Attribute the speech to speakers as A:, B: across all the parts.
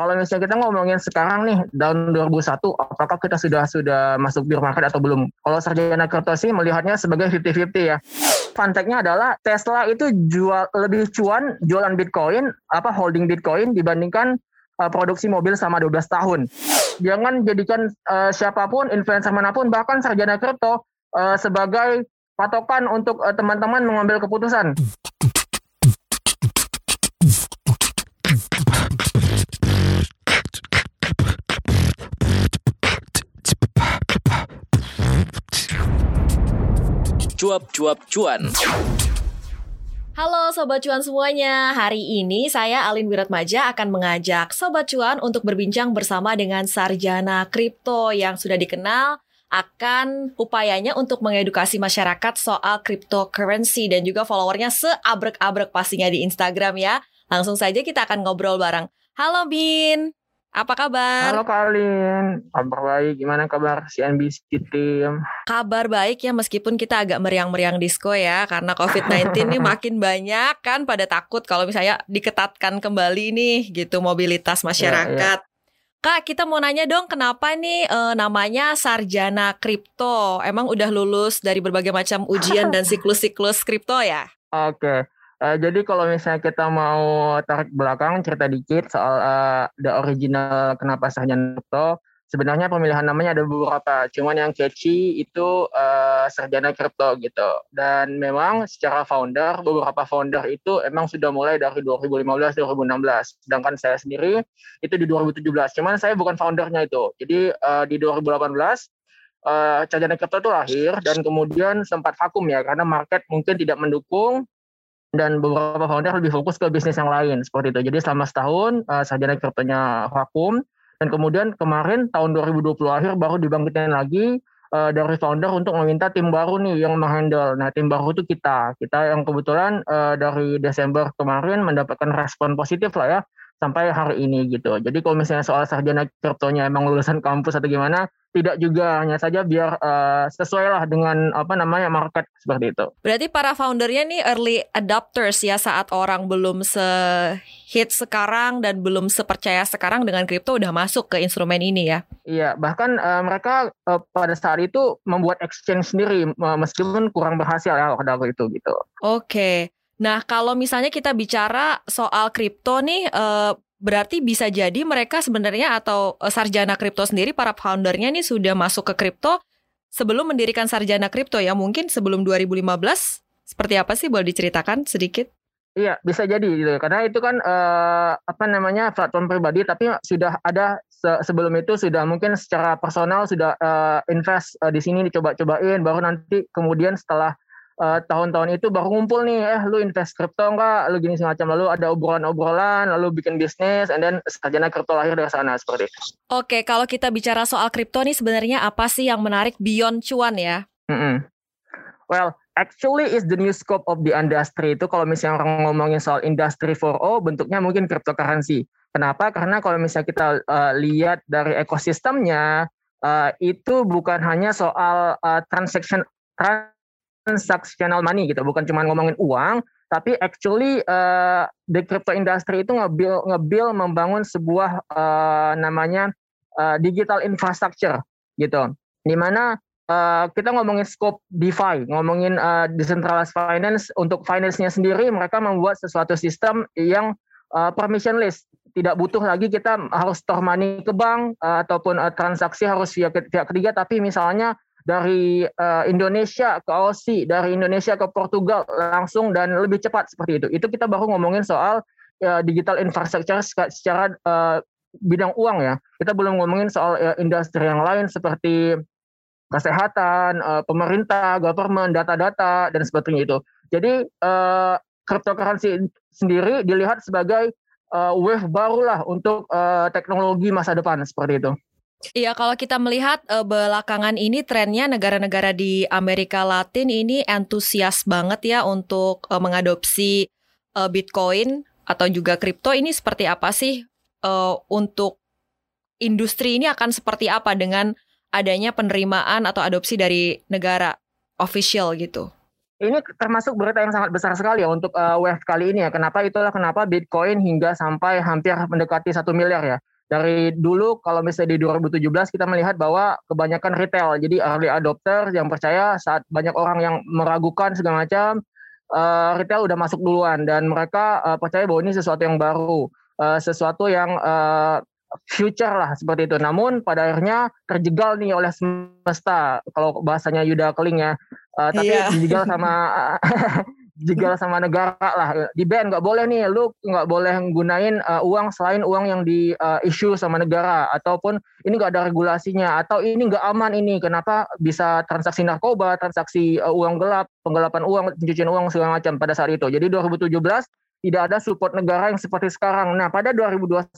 A: kalau misalnya kita ngomongin sekarang nih tahun 2001, apakah kita sudah sudah masuk bear market atau belum? Kalau sarjana kripto sih melihatnya sebagai 50-50 ya. Fun fact-nya adalah Tesla itu jual lebih cuan jualan Bitcoin, apa holding Bitcoin dibandingkan uh, produksi mobil selama 12 tahun. Jangan jadikan uh, siapa pun, influencer mana pun, bahkan sarjana kripto uh, sebagai patokan untuk uh, teman-teman mengambil keputusan.
B: Cuap-cuap cuan.
C: Halo Sobat Cuan semuanya, hari ini saya Alin Wiratmaja akan mengajak Sobat Cuan untuk berbincang bersama dengan sarjana kripto yang sudah dikenal akan upayanya untuk mengedukasi masyarakat soal cryptocurrency dan juga followernya seabrek-abrek pastinya di Instagram ya. Langsung saja kita akan ngobrol bareng. Halo Bin. Apa kabar?
A: Halo Kalin, kabar baik. Gimana kabar CNBC tim?
C: Kabar baik ya meskipun kita agak meriang-meriang disco ya karena COVID-19 ini makin banyak kan pada takut kalau misalnya diketatkan kembali nih gitu mobilitas masyarakat. Ya, ya. Kak, kita mau nanya dong kenapa nih e, namanya sarjana kripto? Emang udah lulus dari berbagai macam ujian dan siklus-siklus kripto ya?
A: Oke. Okay. Uh, jadi kalau misalnya kita mau tarik belakang cerita dikit soal uh, the original kenapa sarjana kripto, sebenarnya pemilihan namanya ada beberapa, cuman yang catchy itu uh, sarjana kripto gitu. Dan memang secara founder, beberapa founder itu emang sudah mulai dari 2015 2016. Sedangkan saya sendiri itu di 2017. Cuman saya bukan foundernya itu. Jadi uh, di 2018 uh, sarjana kripto itu lahir dan kemudian sempat vakum ya karena market mungkin tidak mendukung dan beberapa founder lebih fokus ke bisnis yang lain seperti itu. Jadi selama setahun uh, sarjana kriptonya vakum dan kemudian kemarin tahun 2020 akhir baru dibangkitin lagi uh, dari founder untuk meminta tim baru nih yang menghandle. Nah tim baru itu kita, kita yang kebetulan uh, dari Desember kemarin mendapatkan respon positif lah ya sampai hari ini gitu. Jadi kalau misalnya soal sarjana kriptonya emang lulusan kampus atau gimana, tidak juga hanya saja biar uh, sesuai lah dengan apa namanya market seperti itu.
C: Berarti para foundernya nih early adopters ya saat orang belum se hit sekarang dan belum sepercaya sekarang dengan kripto udah masuk ke instrumen ini ya.
A: Iya, bahkan uh, mereka uh, pada saat itu membuat exchange sendiri uh, meskipun kurang berhasil ya waktu itu gitu.
C: Oke. Okay. Nah, kalau misalnya kita bicara soal kripto nih, uh, berarti bisa jadi mereka sebenarnya atau uh, sarjana kripto sendiri, para foundernya nih sudah masuk ke kripto sebelum mendirikan sarjana kripto ya, mungkin sebelum 2015. Seperti apa sih boleh diceritakan sedikit?
A: Iya, bisa jadi gitu. Karena itu kan uh, apa namanya platform pribadi, tapi sudah ada se sebelum itu sudah mungkin secara personal sudah uh, invest di sini dicoba-cobain, baru nanti kemudian setelah uh, tahun-tahun itu baru ngumpul nih, eh lu invest kripto enggak, lu gini semacam, lalu ada obrolan-obrolan, lalu bikin bisnis, and then sarjana kripto lahir dari sana seperti itu.
C: Oke, kalau kita bicara soal kripto nih sebenarnya apa sih yang menarik beyond cuan ya?
A: Mm -hmm. Well, actually is the new scope of the industry itu kalau misalnya orang ngomongin soal industry 4.0 bentuknya mungkin cryptocurrency. Kenapa? Karena kalau misalnya kita uh, lihat dari ekosistemnya uh, itu bukan hanya soal uh, transaction transactional money gitu, bukan cuma ngomongin uang, tapi actually uh, the crypto industry itu ngebil ngebil membangun sebuah uh, namanya uh, digital infrastructure gitu, di mana uh, kita ngomongin scope DeFi, ngomongin uh, decentralized finance untuk finance-nya sendiri, mereka membuat sesuatu sistem yang uh, permissionless, tidak butuh lagi kita harus store money ke bank uh, ataupun uh, transaksi harus via pihak ketiga, tapi misalnya dari uh, Indonesia ke Aussie, dari Indonesia ke Portugal langsung dan lebih cepat seperti itu. Itu kita baru ngomongin soal uh, digital infrastructure secara uh, bidang uang ya. Kita belum ngomongin soal uh, industri yang lain seperti kesehatan, uh, pemerintah, government, data-data dan sebagainya itu. Jadi uh, cryptocurrency sendiri dilihat sebagai uh, wave barulah untuk uh, teknologi masa depan seperti itu.
C: Iya, kalau kita melihat uh, belakangan ini trennya negara-negara di Amerika Latin ini antusias banget ya untuk uh, mengadopsi uh, Bitcoin atau juga kripto ini seperti apa sih uh, untuk industri ini akan seperti apa dengan adanya penerimaan atau adopsi dari negara official gitu?
A: Ini termasuk berita yang sangat besar sekali ya untuk uh, wave kali ini ya. Kenapa itulah kenapa Bitcoin hingga sampai hampir mendekati satu miliar ya dari dulu kalau misalnya di 2017 kita melihat bahwa kebanyakan retail jadi early adopter yang percaya saat banyak orang yang meragukan segala macam uh, retail udah masuk duluan. Dan mereka uh, percaya bahwa ini sesuatu yang baru uh, sesuatu yang uh, future lah seperti itu. Namun pada akhirnya terjegal nih oleh semesta kalau bahasanya Yuda Keling ya. Uh, tapi yeah. dijegal sama dijegal sama negara lah. Di ban nggak boleh nih lu nggak boleh gunain uh, uang selain uang yang di uh, issue sama negara. Ataupun ini nggak ada regulasinya. Atau ini nggak aman ini. Kenapa bisa transaksi narkoba transaksi uh, uang gelap penggelapan uang pencucian uang segala macam pada saat itu. Jadi 2017 tidak ada support negara yang seperti sekarang. Nah pada 2021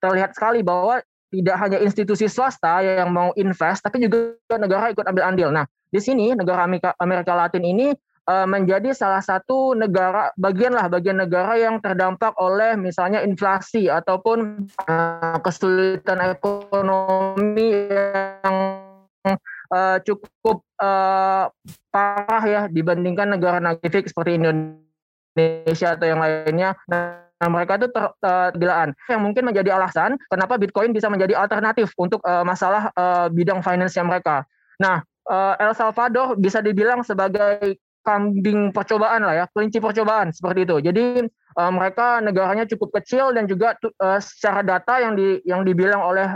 A: terlihat sekali bahwa tidak hanya institusi swasta yang mau invest tapi juga negara ikut ambil andil. Nah di sini negara Amerika, Amerika Latin ini Eh, menjadi salah satu negara bagian lah bagian negara yang terdampak oleh misalnya inflasi ataupun uh, kesulitan ekonomi yang uh, cukup parah ya dibandingkan negara negara seperti Indonesia atau yang lainnya. Nah, mereka itu tergilaan yang mungkin menjadi alasan kenapa Bitcoin bisa menjadi alternatif untuk masalah bidang finance mereka. Nah, El Salvador bisa dibilang sebagai kambing percobaan lah ya, kelinci percobaan seperti itu. Jadi uh, mereka negaranya cukup kecil dan juga uh, secara data yang di yang dibilang oleh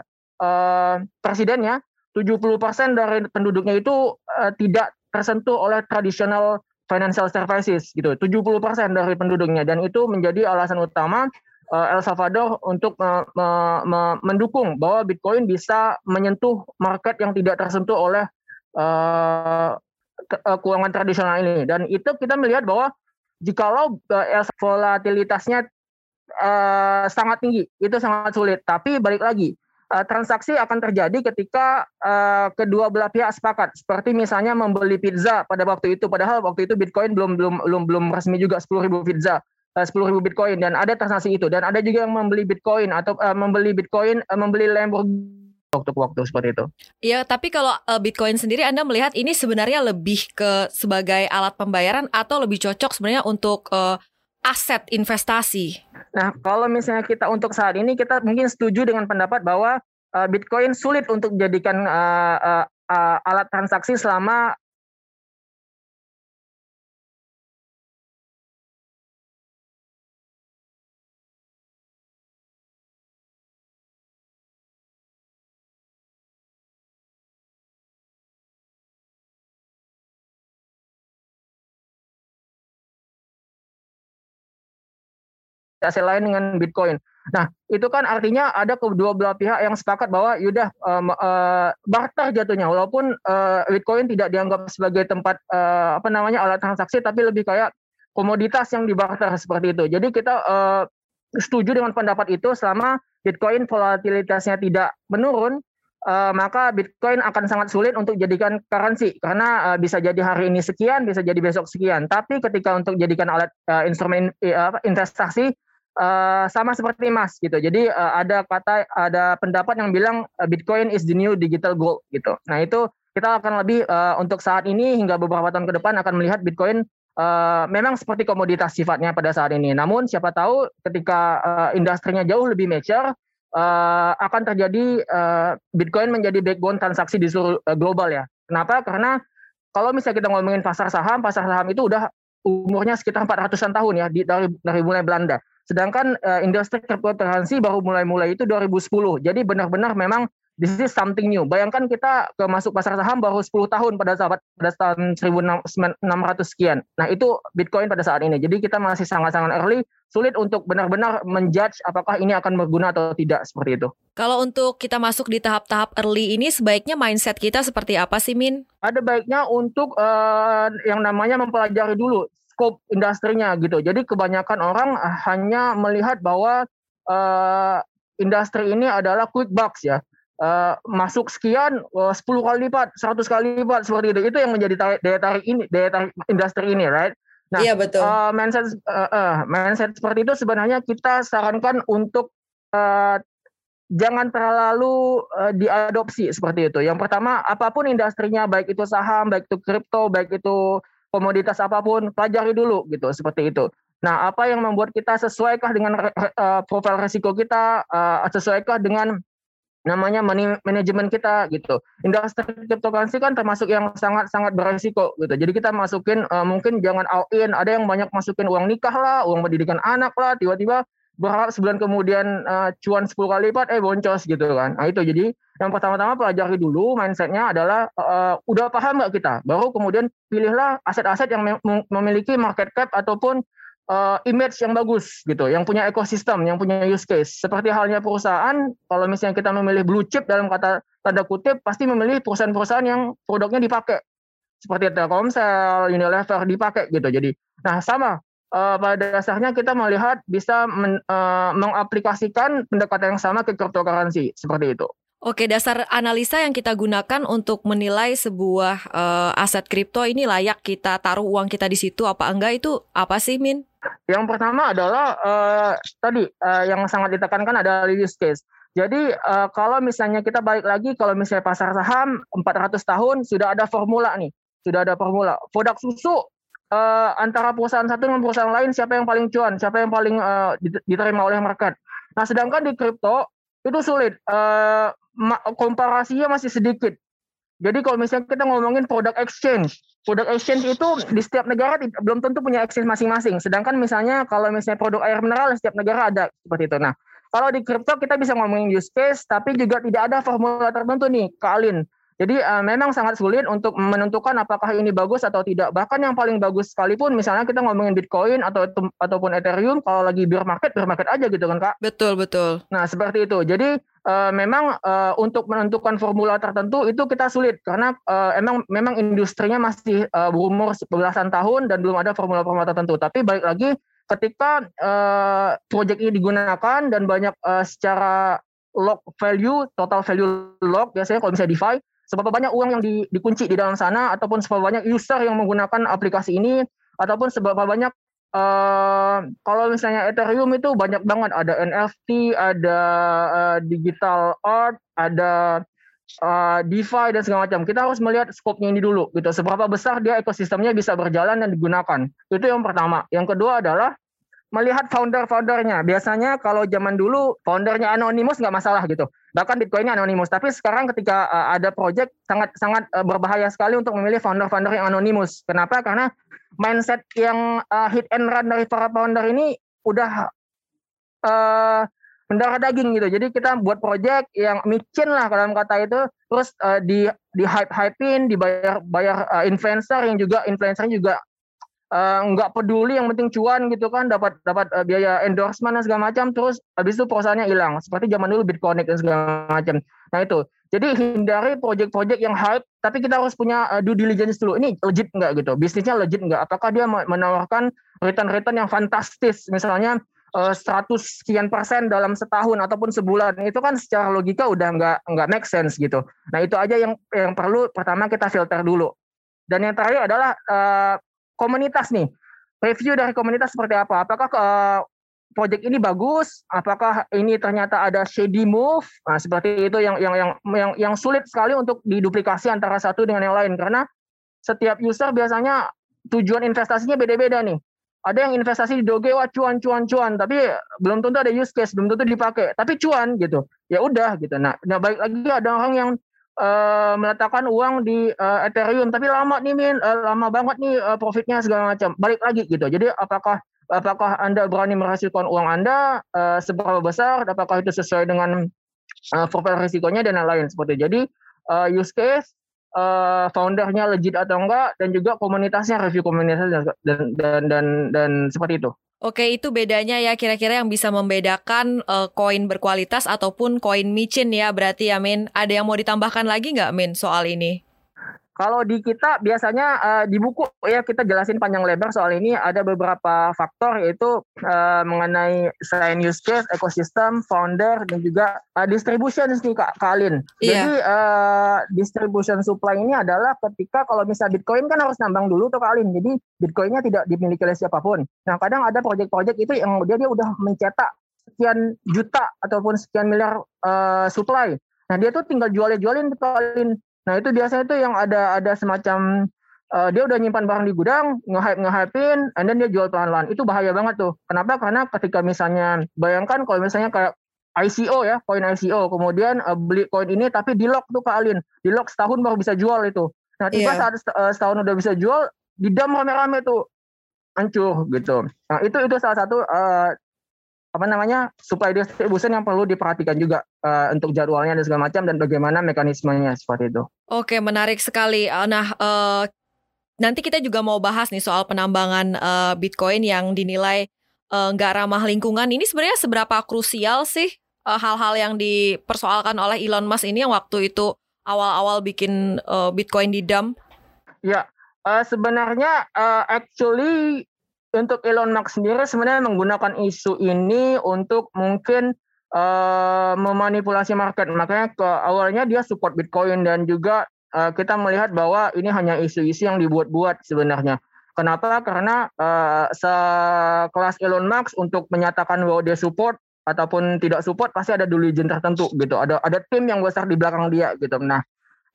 A: uh, presidennya 70% dari penduduknya itu uh, tidak tersentuh oleh tradisional financial services gitu. 70% dari penduduknya dan itu menjadi alasan utama El Salvador untuk uh, me, me, mendukung bahwa Bitcoin bisa menyentuh market yang tidak tersentuh oleh uh, keuangan tradisional ini. Dan itu kita melihat bahwa jikalau uh, volatilitasnya uh, sangat tinggi itu sangat sulit. Tapi balik lagi transaksi akan terjadi ketika kedua belah pihak sepakat. Seperti misalnya membeli pizza pada waktu itu. Padahal waktu itu Bitcoin belum belum belum belum resmi juga 10.000 pizza sepuluh ribu bitcoin. Dan ada transaksi itu. Dan ada juga yang membeli bitcoin atau uh, membeli bitcoin uh, membeli Lamborghini waktu-waktu seperti itu.
C: Iya, tapi kalau uh, Bitcoin sendiri Anda melihat ini sebenarnya lebih ke sebagai alat pembayaran atau lebih cocok sebenarnya untuk uh, aset investasi?
A: Nah, kalau misalnya kita untuk saat ini kita mungkin setuju dengan pendapat bahwa uh, Bitcoin sulit untuk dijadikan uh, uh, uh, alat transaksi selama aset lain dengan Bitcoin. Nah, itu kan artinya ada kedua belah pihak yang sepakat bahwa yaudah uh, uh, barter jatuhnya walaupun uh, Bitcoin tidak dianggap sebagai tempat uh, apa namanya alat transaksi tapi lebih kayak komoditas yang dibarter seperti itu. Jadi kita uh, setuju dengan pendapat itu selama Bitcoin volatilitasnya tidak menurun, uh, maka Bitcoin akan sangat sulit untuk jadikan currency karena uh, bisa jadi hari ini sekian, bisa jadi besok sekian. Tapi ketika untuk jadikan alat uh, instrumen uh, investasi uh, sama seperti emas gitu. Jadi uh, ada kata ada pendapat yang bilang uh, Bitcoin is the new digital gold gitu. Nah itu kita akan lebih uh, untuk saat ini hingga beberapa tahun ke depan akan melihat Bitcoin uh, memang seperti komoditas sifatnya pada saat ini. Namun siapa tahu ketika uh, industrinya jauh lebih mature uh, akan terjadi uh, Bitcoin menjadi backbone transaksi di seluruh uh, global ya. Kenapa? Karena kalau misalnya kita ngomongin pasar saham, pasar saham itu udah umurnya sekitar 400-an tahun ya di, dari dari mulai Belanda. Sedangkan uh, industri cryptocurrency baru mulai-mulai itu 2010. Jadi benar-benar memang this is something new. Bayangkan kita ke masuk pasar saham baru 10 tahun pada saat pada tahun 1600 sekian. Nah, itu Bitcoin pada saat ini. Jadi kita masih sangat-sangat early, sulit untuk benar-benar menjudge apakah ini akan berguna atau tidak seperti itu.
C: Kalau untuk kita masuk di tahap-tahap early ini sebaiknya mindset kita seperti apa sih Min?
A: Ada baiknya untuk uh, yang namanya mempelajari dulu skop industrinya gitu. Jadi kebanyakan orang hanya melihat bahwa uh, industri ini adalah quick bucks ya. Uh, masuk sekian uh, 10 kali lipat, 100 kali lipat seperti itu. Itu yang menjadi tarik, daya tarik ini, daya tarik industri ini, right?
C: Nah, iya betul. Uh,
A: mindset uh, uh, mindset seperti itu sebenarnya kita sarankan untuk uh, jangan terlalu uh, diadopsi seperti itu. Yang pertama, apa pun industrinya, baik itu saham, baik itu kripto, baik itu komoditas apa pun pelajari dulu gitu seperti itu Nah, apa yang membuat kita sesuaikah dengan uh, profil risiko kita, uh, sesuaikah dengan namanya manajemen kita gitu. Industri cryptocurrency kan termasuk yang sangat-sangat beresiko gitu. Jadi kita masukin uh, mungkin jangan all in, ada yang banyak masukin uang nikah lah, uang pendidikan anak lah, tiba-tiba berharap sebulan kemudian uh, cuan 10 kali lipat eh boncos gitu kan. Nah itu jadi yang pertama-tama pelajari dulu mindsetnya adalah uh, udah paham nggak kita, baru kemudian pilihlah aset-aset yang memiliki market cap ataupun uh, image yang bagus gitu, yang punya ekosistem, yang punya use case. Seperti halnya perusahaan, kalau misalnya kita memilih blue chip dalam kata tanda kutip, pasti memilih perusahaan-perusahaan yang produknya dipakai. Seperti Telkomsel, Unilever dipakai gitu. Jadi, nah sama uh, pada dasarnya kita melihat bisa men, uh, mengaplikasikan pendekatan yang sama ke cryptocurrency seperti itu.
C: Oke, dasar analisa yang kita gunakan untuk menilai sebuah uh, aset kripto ini layak kita taruh uang kita di situ apa enggak itu apa sih, Min?
A: Yang pertama adalah uh, tadi uh, yang sangat ditekankan adalah use case. Jadi uh, kalau misalnya kita balik lagi kalau misalnya pasar saham 400 tahun sudah ada formula nih, sudah ada formula. Produk susu uh, antara perusahaan satu dengan perusahaan lain siapa yang paling cuan, siapa yang paling uh, diterima oleh market. Nah, sedangkan di kripto itu sulit. Uh, komparasinya masih sedikit. Jadi kalau misalnya kita ngomongin produk exchange, produk exchange itu di setiap negara belum tentu punya exchange masing-masing. Sedangkan misalnya kalau misalnya produk air mineral setiap negara ada seperti itu. Nah, kalau di kripto kita bisa ngomongin use case, tapi juga tidak ada formula tertentu nih, Kalin. Jadi uh, memang sangat sulit untuk menentukan apakah ini bagus atau tidak. Bahkan yang paling bagus sekalipun misalnya kita ngomongin Bitcoin atau ataupun Ethereum kalau lagi bear market bear market aja gitu kan Kak.
C: Betul, betul.
A: Nah, seperti itu. Jadi uh, memang uh, untuk menentukan formula tertentu itu kita sulit karena uh, emang memang industrinya masih uh, berumur belasan tahun dan belum ada formula-formula tertentu. Tapi balik lagi ketika uh, project ini digunakan dan banyak uh, secara log value, total value log biasanya kalau misalnya DeFi seberapa banyak uang yang di, dikunci di dalam sana ataupun seberapa banyak user yang menggunakan aplikasi ini ataupun seberapa banyak uh, kalau misalnya Ethereum itu banyak banget ada NFT, ada uh, digital art, ada uh, DeFi dan segala macam. Kita harus melihat skopnya ini dulu gitu. Seberapa besar dia ekosistemnya bisa berjalan dan digunakan. Itu yang pertama. Yang kedua adalah melihat founder-foundernya. Biasanya kalau zaman dulu foundernya anonimus nggak masalah gitu. Bahkan Bitcoinnya anonimus. Tapi sekarang ketika uh, ada project sangat sangat uh, berbahaya sekali untuk memilih founder-founder yang anonimus. Kenapa? Karena mindset yang uh, hit and run dari para founder ini udah uh, mendarah daging gitu. Jadi kita buat project yang micin lah dalam kata itu, terus uh, di di hype hypein, dibayar bayar uh, influencer yang juga influencer juga uh, nggak peduli yang penting cuan gitu kan dapat dapat uh, biaya endorsement dan segala macam terus habis itu perusahaannya hilang. Seperti zaman dulu Bitcoin dan segala macam. Nah itu. Jadi hindari project-project yang hype tapi kita harus punya uh, due diligence dulu. Ini legit nggak gitu? Bisnisnya legit nggak? Apakah dia menawarkan return-return yang fantastis? Misalnya uh, 100 sekian persen dalam setahun ataupun sebulan. Itu kan secara logika udah nggak nggak make sense gitu. Nah itu aja yang yang perlu pertama kita filter dulu. Dan yang terakhir adalah uh, komunitas nih. Review dari komunitas seperti apa? Apakah uh, project ini bagus? Apakah ini ternyata ada shady move? Nah, seperti itu yang yang yang yang yang sulit sekali untuk diduplikasi antara satu dengan yang lain karena setiap user biasanya tujuan investasinya beda-beda nih. Ada yang investasi di Doge wah cuan cuan cuan, tapi belum tentu ada use case, belum tentu dipakai, tapi cuan gitu. Ya udah gitu. Nah, nah baik lagi ada orang yang uh, meletakkan uang di uh, Ethereum. Tapi lama nih min. Uh, lama banget nih uh, profitnya segala macam. Balik lagi gitu. Jadi apakah apakah anda berani menghasilkan uang anda uh, seberapa besar? Apakah itu sesuai dengan uh, profil risikonya dan lain-lain seperti itu. jadi uh, use case uh, foundernya legit atau enggak dan juga komunitasnya review komunitasnya dan dan dan, dan seperti itu
C: Oke, itu bedanya ya kira-kira yang bisa membedakan uh, koin berkualitas ataupun koin micin ya berarti ya Min. Ada yang mau ditambahkan lagi nggak Min soal ini?
A: Kalau di kita biasanya uh, di buku ya kita jelasin panjang lebar soal ini ada beberapa faktor yaitu uh, mengenai selain use case, ekosistem, founder dan juga uh, distribution sih Kak Kalin. Iya. Jadi uh, distribution supply ini adalah ketika kalau misalnya Bitcoin kan harus nambang dulu tuh Kalin. Jadi Bitcoinnya tidak dimiliki oleh siapa pun. Nah kadang ada project-project itu yang dia dia udah mencetak sekian juta ataupun sekian miliar uh, supply. Nah dia tuh tinggal jualin-jualin Kalin Nah itu biasanya itu yang ada ada semacam uh, dia udah nyimpan barang di gudang, nge-hype nge-hypein, and then dia jual pelan-pelan. Itu bahaya banget tuh. Kenapa? Karena ketika misalnya bayangkan kalau misalnya kayak ICO ya, koin ICO, kemudian uh, beli koin ini tapi di lock tuh ke Alin, di lock setahun baru bisa jual itu. Nah tiba yeah. saat uh, setahun udah bisa jual, di dam rame-rame tuh hancur gitu. Nah itu itu salah satu uh, apa namanya supply distribution yang perlu diperhatikan juga uh, untuk jadwalnya dan segala macam dan bagaimana mekanismenya seperti itu.
C: Oke menarik sekali. Nah uh, nanti kita juga mau bahas nih soal penambangan uh, Bitcoin yang dinilai nggak uh, ramah lingkungan. Ini sebenarnya seberapa krusial sih hal-hal uh, yang dipersoalkan oleh Elon Musk ini yang waktu itu awal-awal bikin uh, Bitcoin di dam?
A: Ya, uh, sebenarnya uh, actually untuk Elon Musk sendiri sebenarnya menggunakan isu ini untuk mungkin uh, memanipulasi market. Makanya ke awalnya dia support Bitcoin dan juga uh, kita melihat bahwa ini hanya isu-isu yang dibuat-buat sebenarnya. Kenapa? Karena uh, sekelas Elon Musk untuk menyatakan bahwa dia support ataupun tidak support pasti ada dulu izin tertentu gitu. Ada ada tim yang besar di belakang dia gitu. Nah,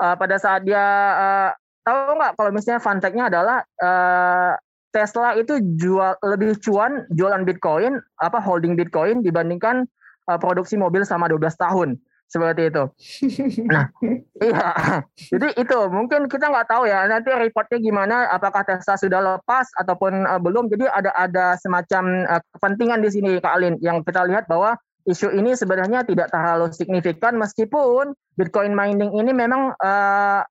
A: uh, pada saat dia uh, tahu nggak kalau misalnya fun fact-nya adalah uh, Tesla itu jual lebih cuan jualan Bitcoin apa holding Bitcoin dibandingkan uh, produksi mobil sama 12 tahun seperti itu. Nah, iya. Jadi itu mungkin kita nggak tahu ya nanti reportnya gimana, apakah Tesla sudah lepas ataupun uh, belum. Jadi ada ada semacam uh, kepentingan di sini Kak Alin yang kita lihat bahwa isu ini sebenarnya tidak terlalu signifikan meskipun Bitcoin mining ini memang uh,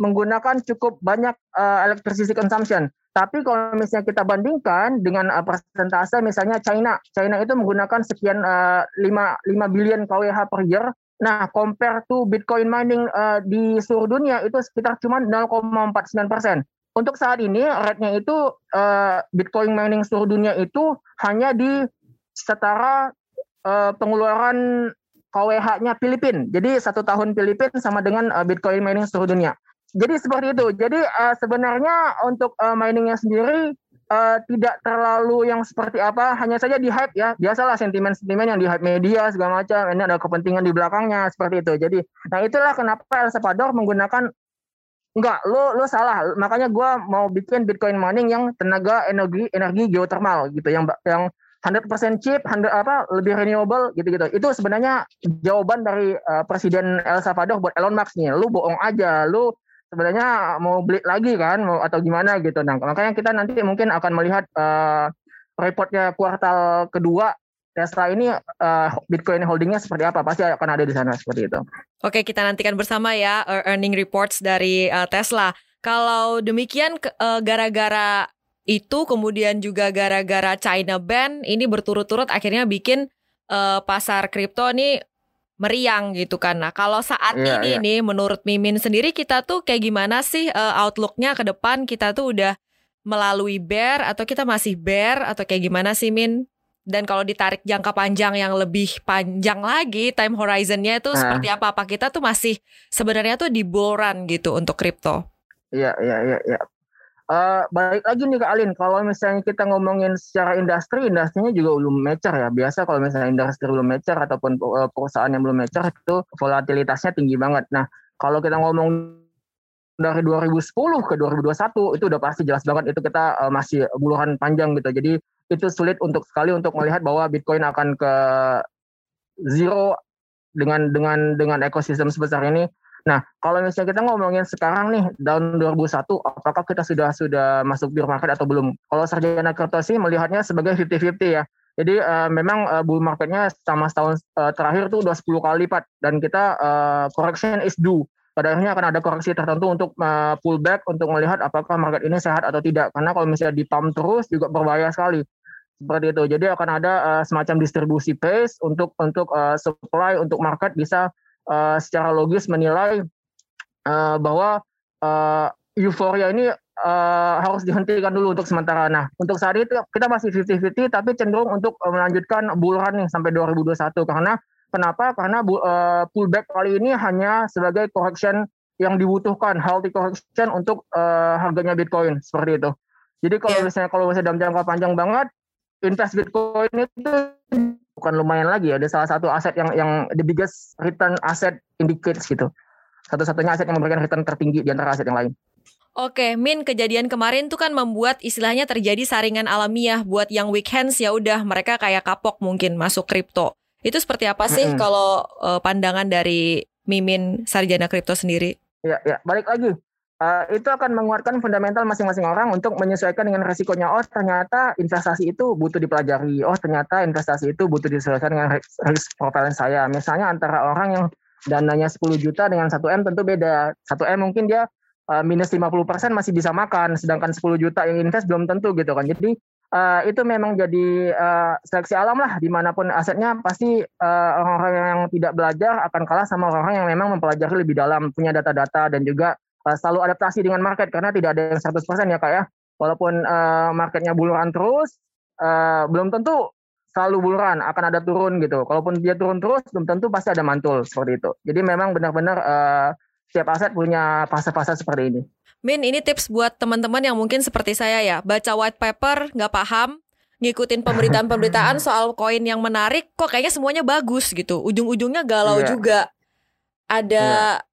A: menggunakan cukup banyak uh, electricity consumption. Tapi kalau misalnya kita bandingkan dengan uh, persentase misalnya China, China itu menggunakan sekian uh, 5 5 billion kWh per year. Nah, compare to Bitcoin mining uh, di seluruh dunia itu sekitar cuma 0,49 persen. Untuk saat ini rate-nya itu uh, Bitcoin mining seluruh dunia itu hanya di setara uh, pengeluaran KWH-nya Filipina. Jadi satu tahun Filipina sama dengan uh, Bitcoin mining seluruh dunia jadi seperti itu. Jadi uh, sebenarnya untuk uh, miningnya sendiri uh, tidak terlalu yang seperti apa, hanya saja di hype ya. Biasalah sentimen-sentimen yang di hype media segala macam. Ini ada kepentingan di belakangnya seperti itu. Jadi, nah itulah kenapa El Salvador menggunakan Enggak, lo lo salah. Makanya gue mau bikin Bitcoin mining yang tenaga energi energi geothermal gitu, yang yang 100% chip, 100 apa lebih renewable gitu-gitu. Itu sebenarnya jawaban dari uh, Presiden El Salvador buat Elon Musk nih. Lu bohong aja, lu sebenarnya mau beli lagi kan mau atau gimana gitu nah makanya kita nanti mungkin akan melihat uh, reportnya kuartal kedua Tesla ini uh, Bitcoin holdingnya seperti apa pasti akan ada di sana seperti itu.
C: Oke kita nantikan bersama ya earning reports dari uh, Tesla. Kalau demikian gara-gara uh, itu kemudian juga gara-gara China ban ini berturut-turut akhirnya bikin uh, pasar kripto ini meriang gitu kan. Nah kalau saat yeah, ini yeah. nih menurut Mimin sendiri kita tuh kayak gimana sih uh, outlooknya ke depan kita tuh udah melalui bear atau kita masih bear atau kayak gimana sih Min? Dan kalau ditarik jangka panjang yang lebih panjang lagi time horizonnya itu uh. seperti apa? Apa kita tuh masih sebenarnya tuh di bull run gitu untuk kripto?
A: Iya iya iya iya. Uh, balik lagi nih Kak Alin, kalau misalnya kita ngomongin secara industri, industrinya juga belum mature ya. Biasa kalau misalnya industri belum mature ataupun uh, perusahaan yang belum mature itu volatilitasnya tinggi banget. Nah, kalau kita ngomong dari 2010 ke 2021 itu udah pasti jelas banget itu kita uh, masih buluhan panjang gitu. Jadi itu sulit untuk sekali untuk melihat bahwa Bitcoin akan ke zero dengan dengan dengan ekosistem sebesar ini Nah, kalau misalnya kita ngomongin sekarang nih tahun 2001, apakah kita sudah sudah masuk bear market atau belum? Kalau sarjana kripto sih melihatnya sebagai 50-50 ya. Jadi uh, memang uh, bull marketnya sama setahun uh, terakhir tuh udah 10 kali lipat dan kita uh, correction is due. Pada akhirnya akan ada koreksi tertentu untuk uh, pullback untuk melihat apakah market ini sehat atau tidak. Karena kalau misalnya di pump terus juga berbahaya sekali seperti itu. Jadi akan ada uh, semacam distribusi pace untuk untuk uh, supply untuk market bisa uh, secara logis menilai uh, bahwa uh, euforia ini uh, harus dihentikan dulu untuk sementara. Nah, untuk saat itu kita masih 50-50 tapi cenderung untuk uh, melanjutkan bull run nih sampai 2021 karena kenapa? Karena uh, pullback kali ini hanya sebagai correction yang dibutuhkan healthy correction untuk uh, harganya Bitcoin seperti itu. Jadi kalau yeah. misalnya kalau misalnya dalam jangka panjang banget invest Bitcoin itu bukan lumayan lagi ya, ada salah satu aset yang yang the biggest return asset indicates gitu. Satu-satunya aset yang memberikan return tertinggi di antara aset yang lain.
C: Oke, Min, kejadian kemarin tuh kan membuat istilahnya terjadi saringan alamiah buat yang weekends ya udah mereka kayak kapok mungkin masuk kripto. Itu seperti apa sih mm -hmm. kalau uh, pandangan dari Mimin sarjana kripto sendiri?
A: Ya, ya, balik lagi. Uh, itu akan menguatkan fundamental masing-masing orang untuk menyesuaikan dengan resikonya. Oh, ternyata investasi itu butuh dipelajari. Oh, ternyata investasi itu butuh disesuaikan dengan risk profile saya. Misalnya antara orang yang dananya 10 juta dengan 1M tentu beda. 1M mungkin dia uh, minus 50% masih bisa makan, sedangkan 10 juta yang invest belum tentu gitu kan. Jadi uh, itu memang jadi uh, seleksi alam lah, di mana pun asetnya pasti orang-orang uh, yang tidak belajar akan kalah sama orang-orang yang memang mempelajari lebih dalam, punya data-data dan juga uh, selalu adaptasi dengan market karena tidak ada yang 100% ya kak ya. Walaupun uh, marketnya buluran terus, uh, belum tentu selalu buluran akan ada turun gitu. Kalaupun dia turun terus, belum tentu pasti ada mantul seperti itu. Jadi memang benar-benar uh, setiap aset punya fase-fase seperti ini.
C: Min, ini tips buat teman-teman yang mungkin seperti saya ya, baca white paper nggak paham, ngikutin pemberitaan-pemberitaan soal koin yang menarik, kok kayaknya semuanya bagus gitu. Ujung-ujungnya galau yeah. juga. Ada yeah.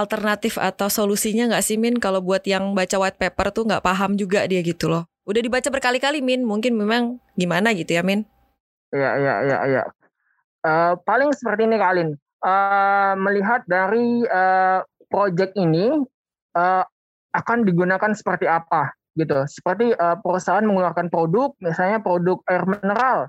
C: Alternatif atau solusinya nggak sih Min kalau buat yang baca white paper tuh nggak paham juga dia gitu loh. Udah dibaca berkali-kali Min, mungkin memang gimana gitu ya Min?
A: Iya, iya, iya, iya. Uh, paling seperti ini Kak Alin uh, melihat dari uh, project ini uh, akan digunakan seperti apa gitu. Seperti uh, perusahaan mengeluarkan produk, misalnya produk air mineral,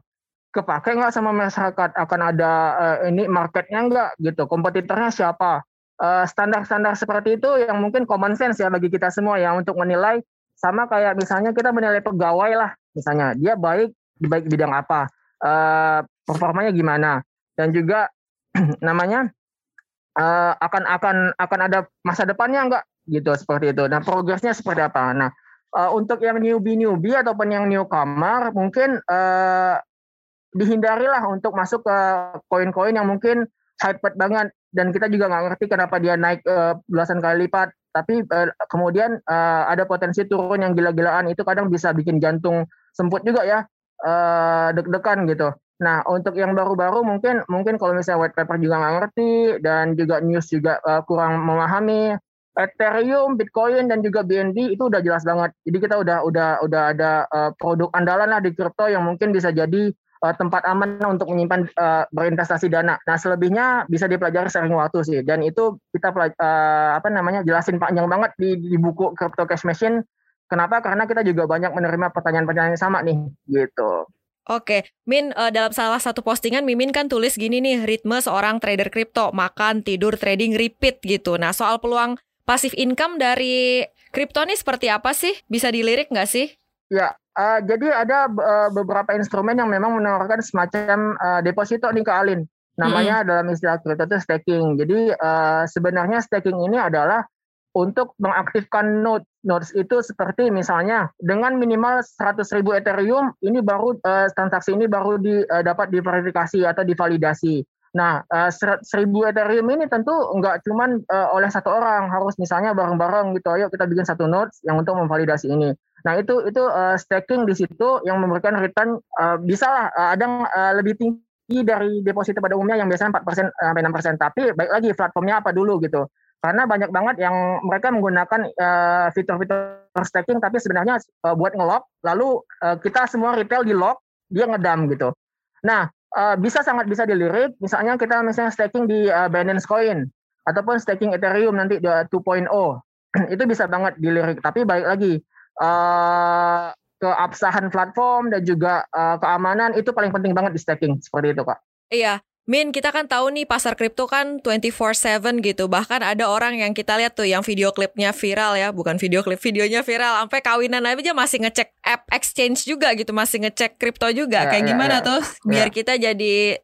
A: kepake nggak sama masyarakat? Akan ada uh, ini marketnya nggak gitu? Kompetitornya siapa? Standar-standar uh, seperti itu yang mungkin common sense ya bagi kita semua ya untuk menilai sama kayak misalnya kita menilai pegawai lah misalnya dia baik baik bidang apa, uh, performanya gimana, dan juga namanya uh, akan akan akan ada masa depannya enggak gitu seperti itu. Nah progresnya seperti apa? Nah untuk yang newbie newbie ataupun yang newcomer mungkin uh, dihindarilah untuk masuk ke koin-koin yang mungkin hype banget dan kita juga nggak ngerti kenapa dia naik uh, belasan kali lipat. Tapi uh, kemudian uh, ada potensi turun yang gila-gilaan itu kadang bisa bikin jantung semput juga ya uh, deg-degan gitu. Nah, untuk yang baru-baru mungkin mungkin kalau misalnya white paper juga nggak ngerti dan juga news juga uh, kurang memahami Ethereum, Bitcoin dan juga BNB itu udah jelas banget. Jadi kita udah udah udah ada produk andalan lah di kripto yang mungkin bisa jadi uh, tempat aman untuk menyimpan uh, berinvestasi dana. Nah, selebihnya bisa dipelajari sering waktu sih. Dan itu kita uh, apa namanya jelasin panjang banget di, di buku Crypto Cash Machine. Kenapa? Karena kita juga banyak menerima pertanyaan-pertanyaan yang sama nih, gitu.
C: Oke, Min uh, dalam salah satu postingan Mimin kan tulis gini nih, ritme seorang trader kripto, makan, tidur, trading, repeat gitu. Nah, soal peluang pasif income dari kripto nih seperti apa sih? Bisa dilirik nggak sih?
A: Ya, uh, jadi ada uh, beberapa instrumen yang memang menawarkan semacam uh, deposito nih ke Alin. Namanya hmm. dalam istilah kripto itu staking. Jadi uh, sebenarnya staking ini adalah untuk mengaktifkan node nodes itu seperti misalnya dengan minimal 100 ribu Ethereum ini baru uh, transaksi ini baru di, uh, dapat diverifikasi atau divalidasi. Nah, uh, 1000 Ethereum ini tentu nggak cuman uh, oleh satu orang, harus misalnya bareng-bareng gitu. Ayo kita bikin satu nodes yang untuk memvalidasi ini. Nah, itu itu uh, staking di situ yang memberikan return uh, bisa lah uh, ada uh, lebih tinggi dari deposito pada umumnya yang biasanya 4% sampai 6%. Tapi baik lagi platformnya apa dulu gitu karena banyak banget yang mereka menggunakan uh, fitur-fitur staking tapi sebenarnya uh, buat ngelock lalu uh, kita semua retail di lock dia ngedam gitu nah uh, bisa sangat bisa dilirik. Misalnya kita misalnya staking di uh, Binance Coin ataupun staking Ethereum nanti 2.0 itu bisa banget dilirik. Tapi balik lagi uh, keabsahan platform dan juga uh, keamanan itu paling penting banget di staking. Seperti itu kak.
C: Iya Min, kita kan tahu nih pasar kripto kan 24/7 gitu. Bahkan ada orang yang kita lihat tuh yang video klipnya viral ya, bukan video klip, videonya viral sampai kawinan aja masih ngecek app exchange juga gitu, masih ngecek kripto juga. Ya, kayak ya, gimana ya. tuh biar ya. kita jadi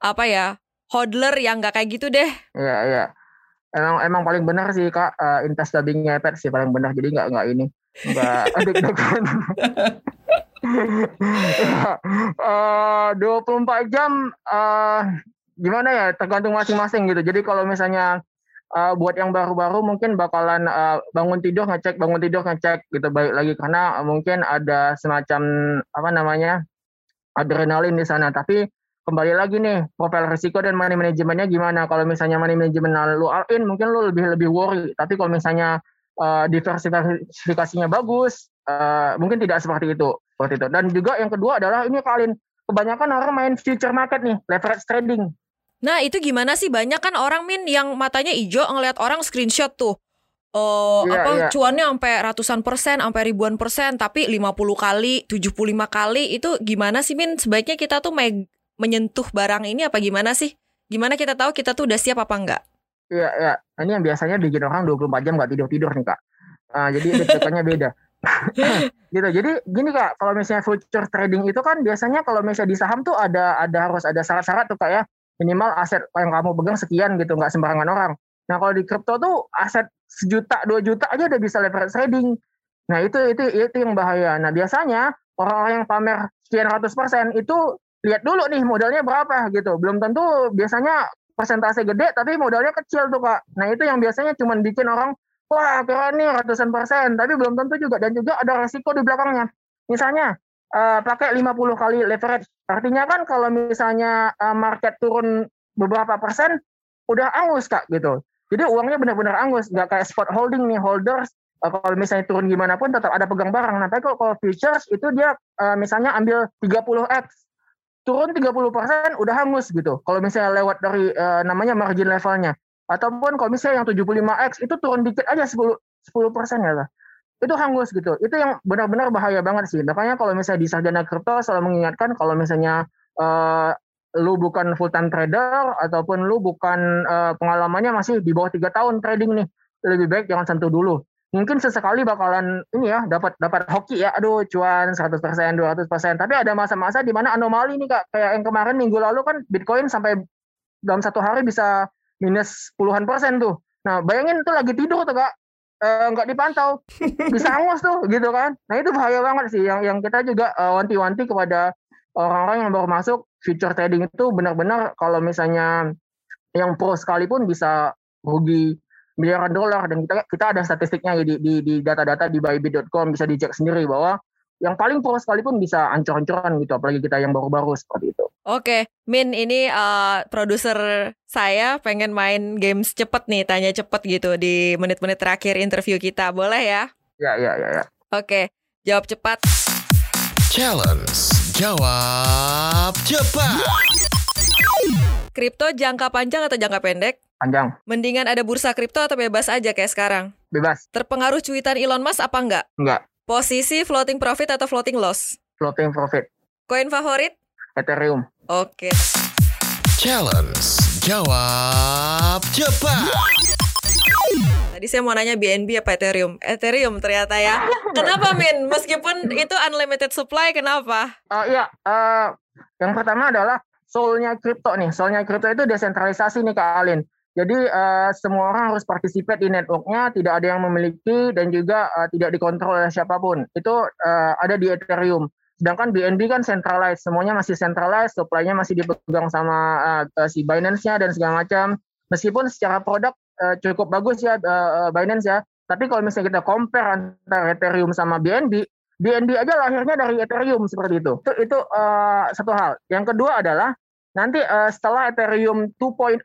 C: apa ya? hodler yang nggak kayak gitu deh.
A: Iya, iya. Emang emang paling benar sih Kak, uh, invest dubbing ngepet sih paling benar. Jadi nggak nggak ini. Enggak deg-degan. uh, 24 jam uh, gimana ya tergantung masing-masing gitu. Jadi kalau misalnya uh, buat yang baru-baru mungkin bakalan uh, bangun tidur ngecek bangun tidur ngecek gitu baik lagi karena mungkin ada semacam apa namanya adrenalin di sana. Tapi kembali lagi nih profil risiko dan money manajemennya gimana? Kalau misalnya money management lu all in mungkin lu lebih lebih worry. Tapi kalau misalnya uh, diversifikasinya bagus, uh, mungkin tidak seperti itu, seperti itu. Dan juga yang kedua adalah ini kalian kebanyakan orang main future market nih, leverage trading.
C: Nah itu gimana sih banyak kan orang min yang matanya hijau ngelihat orang screenshot tuh Oh, yeah, apa yeah. cuannya sampai ratusan persen, sampai ribuan persen, tapi 50 kali, 75 kali itu gimana sih Min? Sebaiknya kita tuh menyentuh barang ini apa gimana sih? Gimana kita tahu kita tuh udah siap apa enggak?
A: Iya, iya. Ini yang biasanya bikin orang 24 jam nggak tidur-tidur nih, Kak. Uh, jadi detekannya beda. Gitu. Jadi gini Kak, kalau misalnya future trading itu kan biasanya kalau misalnya di saham tuh ada ada harus ada syarat-syarat tuh Kak ya. Minimal aset yang kamu pegang sekian gitu, nggak sembarangan orang. Nah kalau di kripto tuh aset sejuta dua juta aja udah bisa leverage trading. Nah itu itu itu yang bahaya. Nah biasanya orang-orang yang pamer sekian ratus persen itu lihat dulu nih modalnya berapa gitu. Belum tentu biasanya persentase gede tapi modalnya kecil tuh kak. Nah itu yang biasanya cuma bikin orang wah keren nih ratusan persen. Tapi belum tentu juga dan juga ada resiko di belakangnya. Misalnya uh, pakai 50 kali leverage. Artinya kan kalau misalnya uh, market turun beberapa persen udah angus kak gitu. Jadi uangnya benar-benar angus, nggak kayak spot holding nih holders. Uh, kalau misalnya turun gimana pun tetap ada pegang barang. Nah, tapi kalau, kalau futures itu dia uh, misalnya ambil 30x, turun 30% udah hangus gitu. Kalau misalnya lewat dari uh, namanya margin levelnya. Ataupun kalau misalnya yang 75x itu turun dikit aja 10 10% ya lah. Itu hangus gitu. Itu yang benar-benar bahaya banget sih. Makanya kalau misalnya di sarjana kripto selalu mengingatkan kalau misalnya uh, lu bukan full time trader ataupun lu bukan uh, pengalamannya masih di bawah tiga tahun trading nih lebih baik jangan sentuh dulu mungkin sesekali bakalan ini ya dapat dapat hoki ya aduh cuan 100% 200% tapi ada masa-masa di mana anomali nih Kak kayak yang kemarin minggu lalu kan Bitcoin sampai dalam satu hari bisa minus puluhan persen tuh. Nah bayangin tuh lagi tidur tuh Kak. Nggak e, dipantau. Bisa hangus tuh gitu kan. Nah itu bahaya banget sih. Yang yang kita juga uh, wanti-wanti kepada orang-orang yang baru masuk future trading itu benar-benar kalau misalnya yang pro sekalipun bisa rugi miliaran dolar. Dan kita kita ada statistiknya di di, di data-data di bybit.com bisa dicek sendiri bahwa yang paling pro sekalipun bisa ancur-ancuran gitu apalagi kita yang baru-baru seperti itu.
C: Oke, Min ini uh, produser saya pengen main games cepet nih, tanya cepet gitu di menit-menit terakhir interview kita, boleh ya?
A: Ya, ya, ya, ya.
C: Oke, jawab cepat.
B: Challenge Jawab cepat.
C: Kripto jangka panjang atau jangka pendek?
A: Panjang.
C: Mendingan ada bursa kripto atau bebas aja kayak sekarang?
A: Bebas.
C: Terpengaruh cuitan Elon Musk apa enggak?
A: Enggak.
C: Posisi floating profit atau floating loss?
A: Floating profit.
C: Koin favorit?
A: Ethereum.
C: Oke.
B: Challenge. Jawab cepat.
C: Tadi saya mau nanya BNB apa Ethereum? Ethereum ternyata ya. Kenapa Min? Meskipun itu unlimited supply, kenapa?
A: Uh, iya, uh, yang pertama adalah soulnya kripto nih. Soulnya kripto itu desentralisasi nih Kak Alin. Jadi uh, semua orang harus participate di networknya, tidak ada yang memiliki dan juga uh, tidak dikontrol oleh siapa pun. Itu uh, ada di Ethereum. Sedangkan BNB kan centralized, semuanya masih centralized, supply-nya masih dipegang sama uh, si Binance-nya dan segala macam. Meskipun secara produk uh, cukup bagus ya uh, Binance ya. Tapi kalau misalnya kita compare antara Ethereum sama BNB, BNB aja lahirnya dari Ethereum seperti itu. Itu, itu uh, satu hal. Yang kedua adalah nanti uh, setelah Ethereum 2.0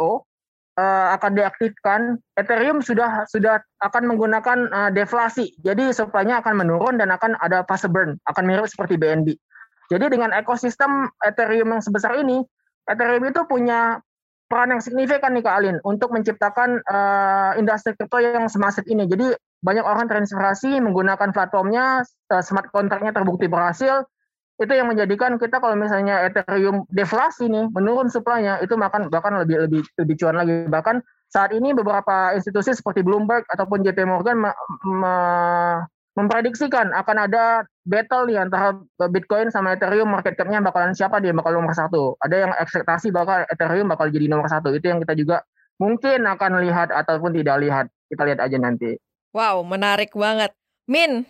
A: uh, akan diaktifkan, Ethereum sudah sudah akan menggunakan uh, deflasi. Jadi supply-nya akan menurun dan akan ada fase burn, akan mirip seperti BNB. Jadi dengan ekosistem Ethereum yang sebesar ini, Ethereum itu punya peran yang signifikan nih Kak Alin untuk menciptakan uh, industri kripto yang semasif ini. Jadi banyak orang terinspirasi menggunakan platformnya, smart kontraknya terbukti berhasil. Itu yang menjadikan kita kalau misalnya Ethereum deflasi nih, menurun supply-nya, itu makan bahkan lebih lebih lebih cuan lagi. Bahkan saat ini beberapa institusi seperti Bloomberg ataupun JP Morgan me, me, memprediksikan akan ada battle nih antara Bitcoin sama Ethereum market cap-nya bakalan siapa dia bakal nomor satu. Ada yang ekspektasi bakal Ethereum bakal jadi nomor satu. Itu yang kita juga mungkin akan lihat ataupun tidak lihat. Kita lihat aja nanti.
C: Wow, menarik banget. Min,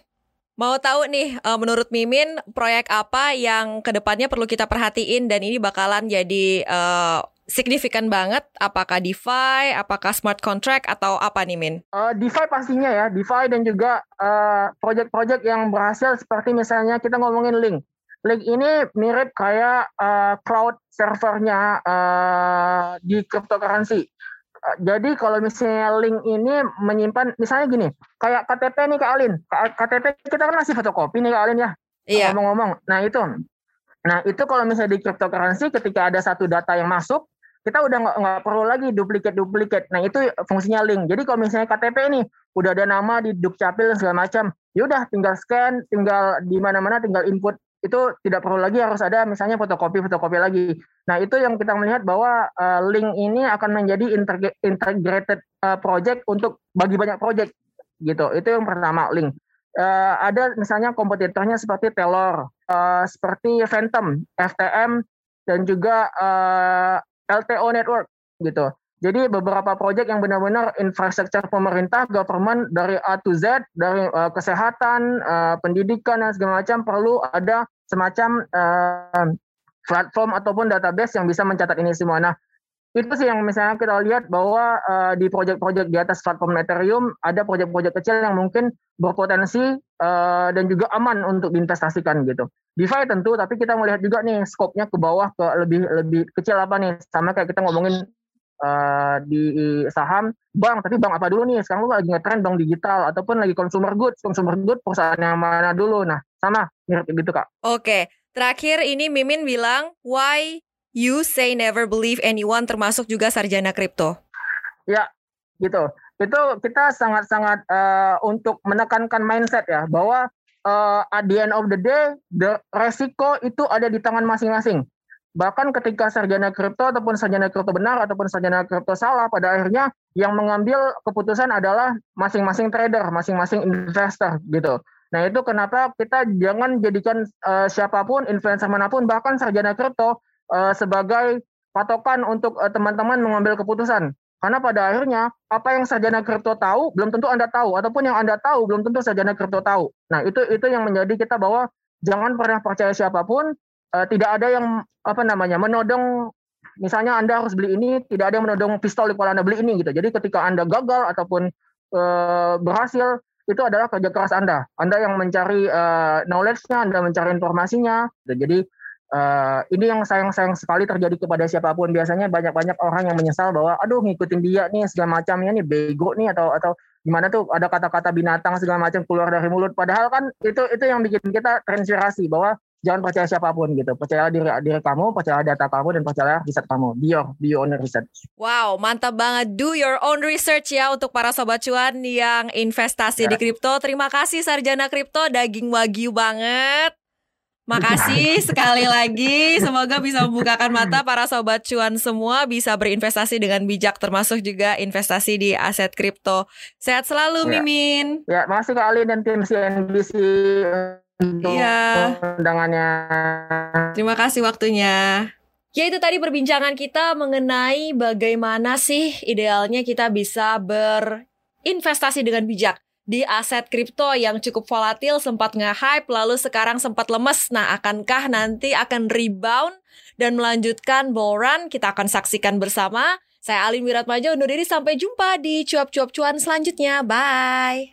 C: mau tahu nih eh, menurut Mimin proyek apa yang ke depannya perlu kita perhatiin dan ini bakalan jadi uh, signifikan banget? Apakah DeFi, apakah smart contract atau apa nih Min?
A: Uh, DeFi pastinya ya, DeFi dan juga uh, project-project yang berhasil seperti misalnya kita ngomongin Link. Link ini mirip kayak uh, cloud servernya uh, di cryptocurrency. Uh, jadi kalau misalnya link ini menyimpan misalnya gini, kayak KTP nih Kak Alin. KTP kita kan masih fotokopi nih Kak Alin ya.
C: Iya.
A: Ngomong-ngomong. Nah, itu. Nah, itu kalau misalnya di cryptocurrency ketika ada satu data yang masuk, kita udah nggak nggak perlu lagi duplikat-duplikat. Nah, itu fungsinya link. Jadi kalau misalnya KTP nih udah ada nama di Dukcapil dan segala macam, yaudah tinggal scan, tinggal di mana-mana tinggal input itu tidak perlu lagi harus ada misalnya fotokopi fotokopi lagi. Nah itu yang kita melihat bahwa uh, link ini akan menjadi integra- integrated uh, project untuk bagi banyak project gitu. Itu yang pertama link. Uh, ada misalnya kompetitornya seperti Telor, uh, seperti Phantom, FTM dan juga uh, LTO Network gitu. Jadi beberapa proyek yang benar-benar infrastruktur pemerintah, government dari A to Z, dari uh, kesehatan, uh, pendidikan dan segala macam perlu ada semacam uh, platform ataupun database yang bisa mencatat ini semua. Nah, itu sih yang misalnya kita lihat bahwa uh, di proyek-proyek di atas platform Ethereum ada proyek-proyek kecil yang mungkin berpotensi uh, dan juga aman untuk diinvestasikan gitu. DeFi tentu, tapi kita melihat juga nih skopnya ke bawah ke lebih lebih kecil apa nih, sama kayak kita ngomongin uh, di saham bank tapi bank apa dulu nih? Sekarang lu lagi ngetren bank digital ataupun lagi consumer goods. Consumer goods perusahaan yang mana dulu? Nah sama mirip gitu kak.
C: Oke, terakhir ini Mimin bilang why you say never believe anyone? Termasuk juga sarjana kripto.
A: ya gitu. Itu kita sangat-sangat uh, untuk menekankan mindset ya bahwa uh, at the end of the day the resiko itu ada di tangan masing-masing bahkan ketika sarjana kripto ataupun sarjana kripto benar ataupun sarjana kripto salah pada akhirnya yang mengambil keputusan adalah masing-masing trader, masing-masing investor gitu. Nah itu kenapa kita jangan jadikan uh, siapa pun influencer mana pun bahkan sarjana kripto uh, sebagai patokan untuk uh, teman-teman mengambil keputusan. Karena pada akhirnya apa yang sarjana kripto tahu belum tentu anda tahu ataupun yang anda tahu belum tentu sarjana kripto tahu. Nah itu itu yang menjadi kita bahwa jangan pernah percaya siapa pun uh, tidak ada yang apa namanya menodong misalnya anda harus beli ini tidak ada yang menodong pistol di kepala anda beli ini gitu. Jadi ketika anda gagal ataupun uh, berhasil itu adalah kerja keras anda. Anda yang mencari uh, knowledge-nya anda mencari informasinya. Jadi uh, ini yang sayang-sayang sekali terjadi kepada siapa pun. Biasanya banyak-banyak orang yang menyesal bahwa aduh ngikutin dia nih segala macamnya nih bego nih atau atau gimana tuh ada kata-kata binatang segala macam keluar dari mulut. Padahal kan itu itu yang bikin kita terinspirasi bahwa jangan percaya siapa pun gitu. Percaya diri diri kamu, percaya data kamu dan percaya riset kamu. Be your, be your own research.
C: Wow, mantap banget. Do your own research ya untuk para sobat cuan yang investasi ya. di kripto. Terima kasih Sarjana Kripto, daging wagyu banget. Makasih sekali lagi. Semoga bisa membukakan mata para sobat cuan semua bisa berinvestasi dengan bijak termasuk juga investasi di aset kripto. Sehat selalu
A: ya.
C: Mimin.
A: Ya, makasih Kak Ali dan tim CNBC
C: Iya.
A: undangannya.
C: Terima kasih waktunya. Ya itu tadi perbincangan kita mengenai bagaimana sih idealnya kita bisa berinvestasi dengan bijak di aset kripto yang cukup volatil sempat nge-hype lalu sekarang sempat lemes. Nah, akankah nanti akan rebound dan melanjutkan bull run? Kita akan saksikan bersama. Saya Alin Wiratmaja undur diri sampai jumpa di cuap-cuap cuan selanjutnya. Bye.